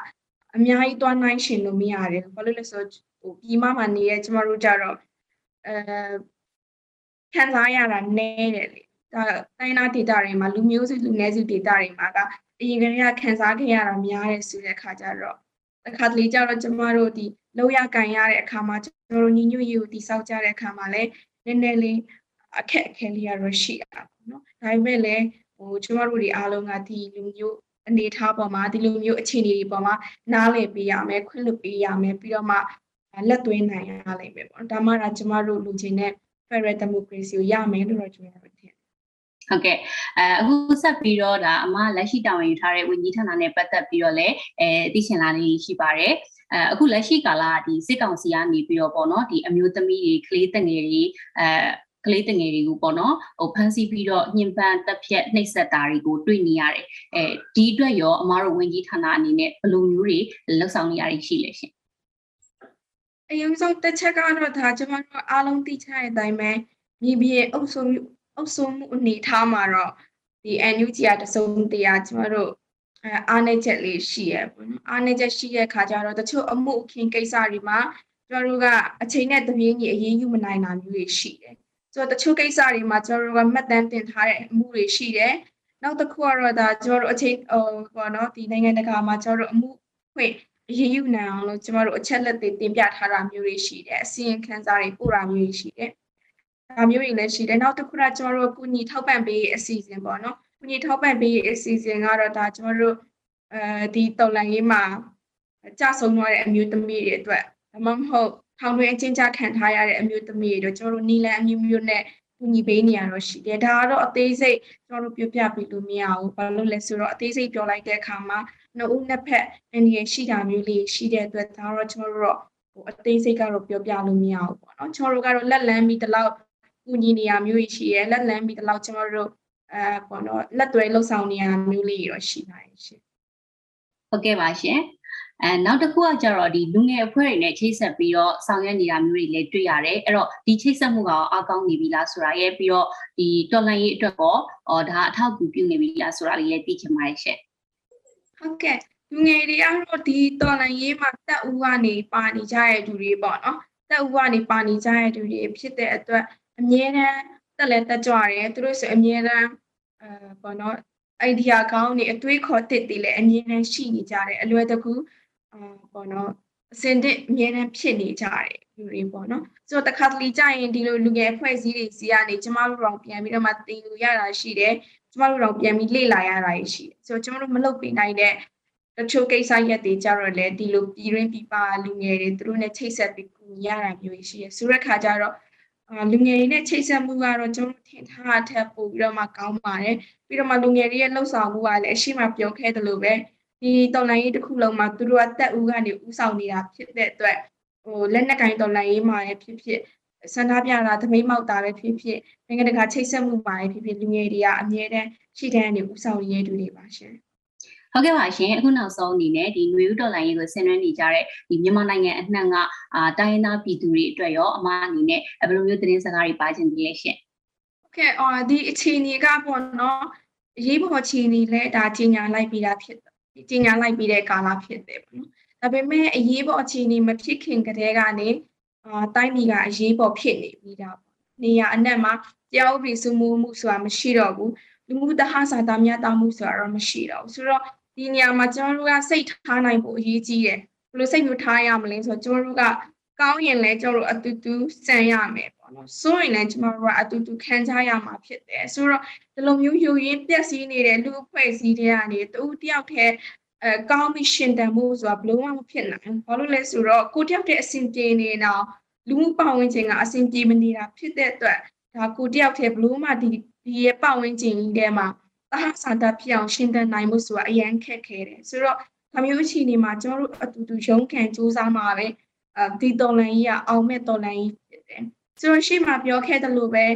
Speaker 7: အများကြီးတွားနိုင်ရှင်လို့မရတယ်ဘာလို့လဲဆိုတော့ဟိုပြီးမှမှနေတဲ့ကျမတို့ကြတော့အဲခံစားရတာနည်းတယ်လေဒါတိုင်းနာဒေတာတွေမှာလူမျိုးစုလူနည်းစုဒေတာတွေမှာက အရင်ကတည်းကခံစားခဲ့ရတာများတယ်ဆိုတဲ့အခါကျတော့တစ်ခါတလေကျတော့ကျမတို့ဒီလောက်ရကန်ရတဲ့အခါမှာကျမတို့ညီညွတ်ရေးကိုတိစောက်ကြတဲ့အခါမှာလည်းနည်းနည်းလေးအခက်အခဲလေးရတော့ရှိတာပေါ့နော်ဒါပေမဲ့လည်းဟိုကျမတို့တွေအားလုံးကဒီလူမျိုးအနေထားပေါ်မှာဒီလိုမျိုးအခြေအနေတွေပေါ်မှာနားလည်ပေးရမယ်ခွင့်လွှတ်ပေးရမယ်ပြီးတော့မှလက်သွင်းနိုင်ရလိမ့်မယ်ပေါ့ဒါမှဒါကျမတို့လူချင်းနဲ့ Federal Democracy ကိုရမယ်လို့တော့ကျမတို့ထင်
Speaker 3: ဟုတ်ကဲ့အဲအခုဆက်ပြီးတော့ဒါအမလက်ရှိတာဝန်ယူထားတဲ့ဝန်ကြီးဌာနနဲ့ပတ်သက်ပြီးတော့လည်းအဲသိချင်လာနေရှိပါတယ်အဲအခုလက်ရှိကာလဒီစစ်ကောင်စီကနေပြီးတော့ပေါ့နော်ဒီအမျိုးသမီးတွေကလေးတငယ်တွေအဲကလေးတငယ်တွေကိုပေါ့နော်ဟိုဖမ်းဆီးပြီးတော့ညှဉ်းပန်းတပ်ဖြတ်နှိပ်စက်တာတွေကိုတွေ့နေရတယ်အဲဒီအတွက်ရောအမားတို့ဝန်ကြီးဌာနအနေနဲ့ဘယ်လိုမျိုးတွေလှုပ်ဆောင်နေရရှိလဲရှင်
Speaker 7: အရင်ဆုံးတစ်ချက်ကတော့ဒါကျွန်တော်တို့အားလုံးသိချတဲ့အတိုင်းပဲမြေပြင်အုပ်စု အုပ်စုမှုအနေထားမှာတော့ဒီ NUG ကတစုံတရာကျွန်တော်တို့အဲအားနေချက်လေးရှိရပေါ့နော်အားနေချက်ရှိတဲ့ခါကျတော့တချို့အမှုအခင်းကိစ္စတွေမှာကျွန်တော်တို့ကအချိန်နဲ့တပြေးညီအရေးယူမနိုင်တာမျိုးတွေရှိတယ်ဆိုတော့တချို့ကိစ္စတွေမှာကျွန်တော်တို့ကမှတ်တမ်းတင်ထားတဲ့အမှုတွေရှိတယ်နောက်တစ်ခုကတော့ဒါကျွန်တော်တို့အချိန်ဟိုပေါ့နော်ဒီနိုင်ငံတကာမှာကျွန်တော်တို့အမှုဖွင့်အရေးယူနိုင်အောင်လို့ကျွန်တော်တို့အချက်လက်တွေတင်ပြထားတာမျိုးတွေရှိတယ်အစီရင်ခံစာတွေပို့တာမျိုးတွေရှိတယ် ဒါမျိုးတွေလည်းရှိတယ်နောက်တစ်ခုကကျွန်တော်တို့ကုညီထောက်ပံ့ပေးအစီအစဉ်ပေါ့နော်ကုညီထောက်ပံ့ပေးအစီအစဉ်ကတော့ဒါကျွန်တော်တို့အဲဒီတော်လန်ရေးမှာကြဆုံးသွားတဲ့အမျိုးသမီးတွေအတွက်ဒါမှမဟုတ်ထောင်တွင်းအချင်းချခံထားရတဲ့အမျိုးသမီးတွေတို့ကျွန်တော်တို့နီလန်အမျိုးမျိုးနဲ့ကူညီပေးနေရတော့ရှိတယ်ဒါကတော့အသေးစိတ်ကျွန်တော်တို့ပြောပြပေးလို့မရဘူးဘာလို့လဲဆိုတော့အသေးစိတ်ပြောလိုက်တဲ့အခါမှာနှစ်ဦးနှစ်ဖက်အန်ဒီရရှိတာမျိုးလေးရှိတဲ့အတွက်ဒါတော့ကျွန်တော်တို့တော့ဟိုအသေးစိတ်ကတော့ပြောပြလို့မရဘူးပေါ့နော်ကျွန်တော်တို့ကတော့လက်လန်းပြီးတလောက် ကူညီနေရမျိုးရှိရဲလက်လန်းပြီးတလောက်ကျွန်တော်တို့အဲပေါ့နော်လက်သွဲလှုပ်ဆောင်နေရမျိုးလေးတော့ရှိပါတယ်ရှင်
Speaker 3: ဟုတ်ကဲ့ပါရှင်အဲနောက်တစ်ခုကကျတော့ဒီလူငယ်အဖွဲ့တွေနဲ့ချိတ်ဆက်ပြီးတော့ဆောင်ရွက်နေတာမျိုးတွေလည်းတွေ့ရတယ်အဲ့တော့ဒီချိတ်ဆက်မှုကအကောင်းနေပြီလားဆိုတာရဲ့ပြီးတော့ဒီတော်လှန်ရေးအတွက်တော့အော်ဒါအထောက်အကူပြုနေပြီလားဆိုတာလေးလည်းသိချင်ပါတယ်ရှင်
Speaker 7: ဟုတ်ကဲ့လူငယ်တွေကတော့ဒီတော်လှန်ရေးမှာတက်ဦးကနေပါနေကြတဲ့သူတွေပေါ့နော်တက်ဦးကနေပါနေကြတဲ့သူတွေဖြစ်တဲ့အတွက် အမြဲတမ်းတက်လဲတက်ကြွတယ်သူတို့ဆိုအမြဲတမ်းအဲပေါ့နော်အိုင်ဒီယာကောင်းနေအတွေးခေါ်တစ်တွေလည်းအမြဲတမ်းရှိနေကြတယ်အလွယ်တကူအာပေါ့နော်အစင်တဲ့အမြဲတမ်းဖြစ်နေကြတယ်လူတွေပေါ့နော်ဆိုတော့တခါတလေကြာရင်ဒီလိုလူငယ်အဖွဲ့အစည်းတွေစီကနေကျမတို့တော့ပြန်ပြီးတော့မှသင်ယူရတာရှိတယ်ကျမတို့တော့ပြန်ပြီးလေ့လာရတာရှိတယ်ဆိုတော့ကျမတို့မလုပ်ပေးနိုင်တဲ့တချို့ကိစ္စရက်တွေကြတော့လေဒီလိုပြည်ရင်းပြည်ပလူငယ်တွေသူတို့နဲ့ချိတ်ဆက်ပြီးကူညီရတာမျိုးရှိတယ်ဆိုတဲ့ခါကျတော့ လူငယ်တွေနဲ့ချိတ်ဆက်မှုကတော့ကျွန်တော်ထင်ထားတာထက်ပိုပြီးတော့မှကောင်းပါတယ်ပြီးတော့မှလူငယ်တွေရဲ့လှုပ်ဆောင်မှုကလည်းအရှိမပြောခဲ့တယ်လို့ပဲဒီတော်လိုင်းရေးတစ်ခုလုံးမှာသူတို့ကတက်ဦးကနေဦးဆောင်နေတာဖြစ်တဲ့အတွက်ဟိုလက်နက်ကင်တော်လိုင်းရေးမှာလည်းဖြစ်ဖြစ်စန္ဒပြတာသမိတ်မောက်တာပဲဖြစ်ဖြစ်နိုင်ငံတကာချိတ်ဆက်မှုမှာလည်းဖြစ်ဖြစ်လူငယ်တွေကအမြဲတမ်းရှိတဲ့အနေဦးဆောင်ရေးတူတွေပါရှင်
Speaker 3: ဟုတ်ကဲ့ပါရှင်အခုနောက်ဆုံးအနေနဲ့ဒီຫນွေဦးတော်လိုင်းရေးကိုဆင်နွှဲနေကြတဲ့ဒီမြန်မာနိုင်ငံအနှံ့ကအာတိုင်းရင်းသားပြည်သူတွေအတွက်ရောအမအနေနဲ့ဘယ်လိုမျိုးသတင်းစကားတွေပါချင်သေးလဲရှင်
Speaker 7: ဟုတ်ကဲ့အော်ဒီအခြေအနေကပေါ့နော်အရေးပေါ်အခြေအနေလဲဒါကြီးညာလိုက်ပြီးတာဖြစ်ကြီးညာလိုက်ပြီးတဲ့ကာလဖြစ်တယ်ပေါ့နော်ဒါပေမဲ့အရေးပေါ်အခြေအနေမဖြစ်ခင်ကတည်းကနေအာတိုင်းပြည်ကအရေးပေါ်ဖြစ်နေပြီးတာပေါ့နေရအနက်မှာတရားဥပဒေစိုးမိုးမှုဆိုတာမရှိတော့ဘူးလူမှုတဟဆာတာများတာမှုဆိုတာတော့မရှိတော့ဘူးဆိုတော့ ဒီနေရာမှာကျွန်တော်တို့ကစိတ်ထားနိုင်ဖို့အရေးကြီးတယ်ဘယ်လိုစိတ်မျိုးထားရမလဲဆိုတော့ကျမတို့ကကောင်းရင်လည်းကျမတို့အတူတူစံရမယ်ပေါ့နော်ဆိုရင်လည်းကျမတို့ကအတူတူခံကြရမှာဖြစ်တယ်ဆိုတော့ဒီလိုမျိုးယူရင်းပြက်စီးနေတဲ့လူအဖွဲ့အစည်းတွေကနေတူတယောက်တည်းအဲကောင်းပြီးရှင်တန်မှုဆိုတာဘလို့မှမဖြစ်နိုင်ဘာလို့လဲဆိုတော့ကိုတယောက်တည်းအဆင်ပြေနေတော့လူမှုပတ်ဝန်းကျင်ကအဆင်ပြေမနေတာဖြစ်တဲ့အတွက်ဒါကိုတယောက်တည်းဘလို့မှဒီဒီရဲ့ပတ်ဝန်းကျင်ကြီးထဲမှာ အဟဆန္ဒဖြစ်အောင်ရှင်တန်နိုင်မှုဆိုတာအရန်ခက်ခဲတယ်ဆိုတော့ဒါမျိုးအခြေအနေမှာကျမတို့အတူတူရုန်းကန်စူးစမ်းမှာပဲအဲဒီတော်လန်ကြီးကအောင်မဲ့တော်လန်ကြီးဖြစ်တယ်ဆိုတော့ရှေ့မှာပြောခဲ့တယ်လို့ပဲ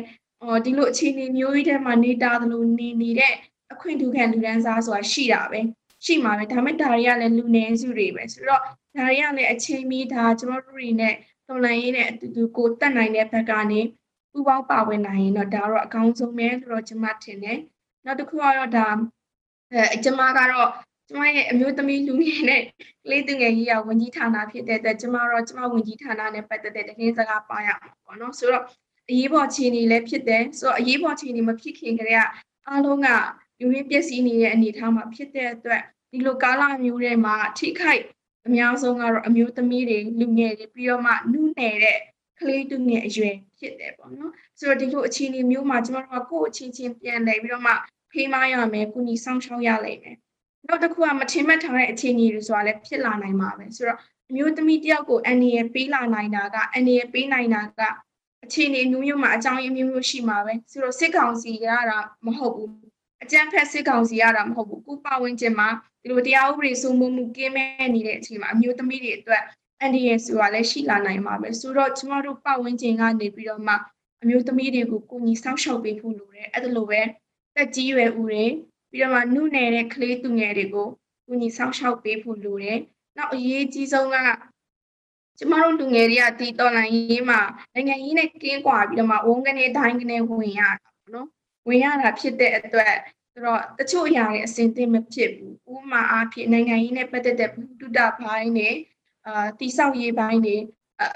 Speaker 7: ဟောဒီလိုအခြေအနေမျိုးကြီးထဲမှာနေတာတယ်လို့နေနေတဲ့အခွင့်အထူးခံလူဒန်းစားဆိုတာရှိတာပဲရှိမှာပဲဒါမဲ့ဒါတွေကလည်းလူနည်းစုတွေပဲဆိုတော့ဒါတွေကလည်းအချိန်မီဒါကျမတို့တွေနဲ့တော်လန်ရေးနဲ့အတူတူကိုတက်နိုင်တဲ့ဘက်ကနေပူပေါင်းပါဝင်နိုင်ရင်တော့ဒါတော့အကောင်းဆုံးပဲဆိုတော့ကျွန်မထင်တယ် နောက်တစ်ခုကတော့ဒါအဲကျွန်မကတော့ကျမရဲ့အမျိုးသမီးလူငယ်နဲ့ကလေးသူငယ်ကြီးရဝန်ကြီးဌာနဖြစ်တဲ့အတွက်ကျမတော့ကျမဝန်ကြီးဌာနနဲ့ပတ်သက်တဲ့တင်းစကားပါရမှာပေါ့နော်ဆိုတော့အရေးပေါ်ခြေနေလည်းဖြစ်တယ်ဆိုတော့အရေးပေါ်ခြေနေမဖြစ်ခင်ကတည်းကအားလုံးကလူရင်းပျက်စီးနေတဲ့အနေအထားမှာဖြစ်တဲ့အတွက်ဒီလိုကာလမျိုးတွေမှာထိခိုက်အများဆုံးကတော့အမျိုးသမီးတွေလူငယ်တွေပြီးတော့မှနုနယ်တဲ့ကလေးသူငယ်အရွယ်ဖြစ်တယ်ပေါ့နော်ဆိုတော့ဒီလိုအခြေအနေမျိုးမှာကျမတို့ကကိုယ့်အချင်းချင်းပြန်လည်ပြီးတော့မှ ဖေးမရမယ်ကုညီဆောင်ရှောက်ရလိမ့်မယ်နောက်တစ်ခုကမထင်မှတ်ထားတဲ့အခြေအနေတွေဆိုတာလည်းဖြစ်လာနိုင်မှာပဲဆိုတော့အမျိုးသမီးတယောက်ကိုအန်ဒီရပေးလာနိုင်တာကအန်ဒီရပေးနိုင်တာကအခြေအနေမျိုးမျိုးမှာအကြောင်းရင်းမျိုးမျိုးရှိမှာပဲဆိုတော့စစ်ကောင်စီရတာမဟုတ်ဘူးအကြမ်းဖက်စစ်ကောင်စီရတာမဟုတ်ဘူးကုပဝင်းကျင်မှာဒီလိုတရားဥပဒေစိုးမိုးမှုကင်းမဲ့နေတဲ့အချိန်မှာအမျိုးသမီးတွေအတွက်အန်ဒီရဆိုတာလည်းရှိလာနိုင်မှာပဲဆိုတော့ကျမတို့ပတ်ဝန်းကျင်ကနေပြီးတော့မှအမျိုးသမီးတွေကိုကိုကြီးစောင့်ရှောက်ပေးဖို့လိုတယ်အဲ့ဒါလိုပဲ တက်ကြီးရွယ်ဦးတွေပြီးတော့မှနုနယ်တဲ့ကလေးသူငယ်တွေကိုကိုကြီးစောင့်ရှောက်ပေးဖို့လိုတယ်နောက်အရေးကြီးဆုံးကကျမတို့လူငယ်တွေကဒီတော်လိုင်းရေးမှာနိုင်ငံရေးနဲ့ကင်းကွာပြီးတော့မှဝုန်းကနေဒိုင်းကနေဝင်ရတာပေါ့နော်ဝင်ရတာဖြစ်တဲ့အတွက်ဆိုတော့တချို့အရာတွေအစင်သင့်မဖြစ်ဘူးဥပမာအားဖြင့်နိုင်ငံရေးနဲ့ပတ်သက်တဲ့ဘုဒ္ဓဘိုင်းနဲ့အာတိဆောက်ရေးဘိုင်းတွေ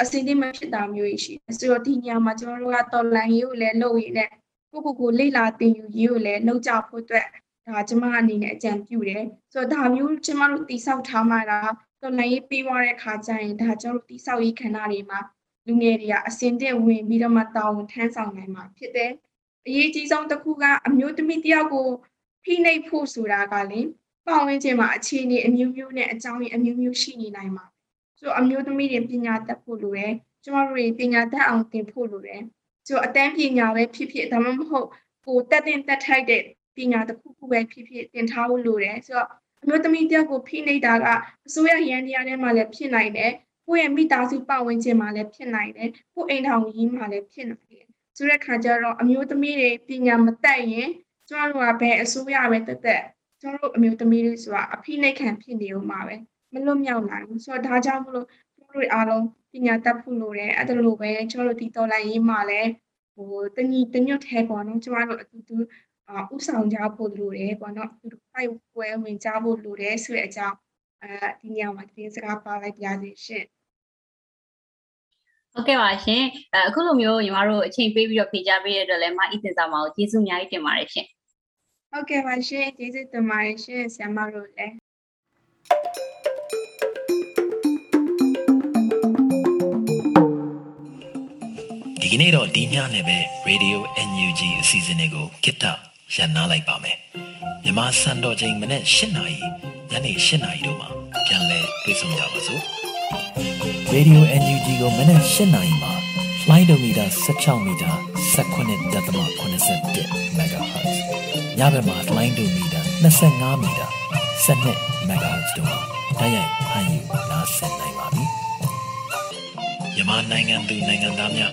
Speaker 7: အစင်သင့်မဖြစ်တာမျိုးရှိတယ်ဆိုတော့ဒီညမှာကျွန်တော်တို့ကတော်လိုင်းရေးကိုလည်းလုပ်ရည်နဲ့ ကိုကိုကိုလေ့လာသင်ယူရေးကိုလည်းလုပ်ကြဖို့အတွက်ဒါကျမအနေနဲ့အကြံပြုတယ်ဆိုတော့ဒါမျိုးကျမတို့တိဆောက်ထားမှတာတော်လိုင်းရေးပြီးသွားတဲ့ခါကျရင်ဒါကျွန်တော်တို့တိဆောက်ရေးခန္ဓာတွေမှာလူငယ်တွေကအစင်တဲ့ဝင်ပြီးတော့မှတာဝန်ထမ်းဆောင်နိုင်မှာဖြစ်တယ်အရေးကြီးဆုံးတစ်ခုကအမျိုးသမီးတယောက်ကိုဖိနှိပ်ဖို့ဆိုတာကလေပတ်ဝန်းကျင်မှာအခြေအနေအမျိုးမျိုးနဲ့အကြောင်းရင်းအမျိုးမျိုးရှိနေနိုင်မှာဆိုတော့အမျိုးသမီးတွေပညာတတ်ဖို့လိုတယ်ကျမတို့တွေပညာတတ်အောင်သင်ဖို့လိုတယ် ဆိုတော့အတန်းပညာပဲဖြစ်ဖြစ်ဒါမှမဟုတ်ကိုတက်တင်တက်ထိုက်တဲ့ပညာတစ်ခုခုပဲဖြစ်ဖြစ်သင်ထားဖို့လိုတယ်ဆိုတော့အမျိုးသမီးတယောက်ကိုဖိနှိပ်တာကအစိုးရရန်တရားထဲမှာလည်းဖြစ်နိုင်တယ်ကိုယ့်ရဲ့မိသားစုပတ်ဝန်းကျင်မှာလည်းဖြစ်နိုင်တယ်ကိုယ့်အိမ်ထောင်ကြီးမှာလည်းဖြစ်နိုင်တယ်ဆိုတဲ့ခါကျတော့အမျိုးသမီးတွေပညာမတတ်ရင်ကျမတို့ကဘယ်အစိုးရပဲတက်တက်ကျမတို့အမျိုးသမီးတွေဆိုတာအဖိနှိပ်ခံဖြစ်နေဦးမှာပဲမလွတ်မြောက်နိုင်ဘူးဆိုတော့ဒါကြောင့်မလို့ကျမ တို့အားလုံးပညာတတ်ဖို့လိုတယ်အဲ့ဒါလိုပဲကျမတို့ဒီတော်လိုင်းရေးမှာလည်းဟိုတညီတညွတ်ထဲပေါ့နော်ကျမတို့အတူတူအာဥဆောင်ကြဖို့လိုတယ်ပေါ့နော်အတူတူဖိုက်ပွဲဝင်ကြဖို့လိုတယ်ဆိုတဲ့အကြောင်းအဲဒီညမှာတင်းစကားပါလိုက်ပါရစေရှင်
Speaker 3: ဟုတ်ကဲ့ပါရှင်အခုလိုမျိုးညီမတို့အချိန်ပေးပြီးတော့ဖြေကြားပေးရတဲ့အတွက်လည်းမအီတင်စာမကိုကျေးဇူးအများကြီးတင်ပါတယ်ရှင်
Speaker 7: ဟုတ်ကဲ့ပါရှင်ကျေးဇူးတင်ပါတယ်ရှင်ဆရာမတို့လည်း
Speaker 8: ဒီကနေ့တော့ဒီညနဲ့ပဲ Radio NUG အစီအစဉ်လေးကိုကိတ္တရန်နာလိုက်ပါမယ်မြမစံတော်ချိန်မနေ့၈နာရီညနေ၈နာရီတို့မှာပြန်လည်တွေ့ဆုံကြပါစို့
Speaker 9: Radio NUG ကိုမနက်၈နာရီမှာ flight meter 16 meter 19.87 MHz ညဘက်မှာ flight meter 25 meter 12 MHz တို့မှာတိုက်ရိုက်ဖမ်းယူနားဆင်နိုင်ပါပြီ။
Speaker 8: မြန်မာနိုင်ငံသူနိုင်ငံသားများ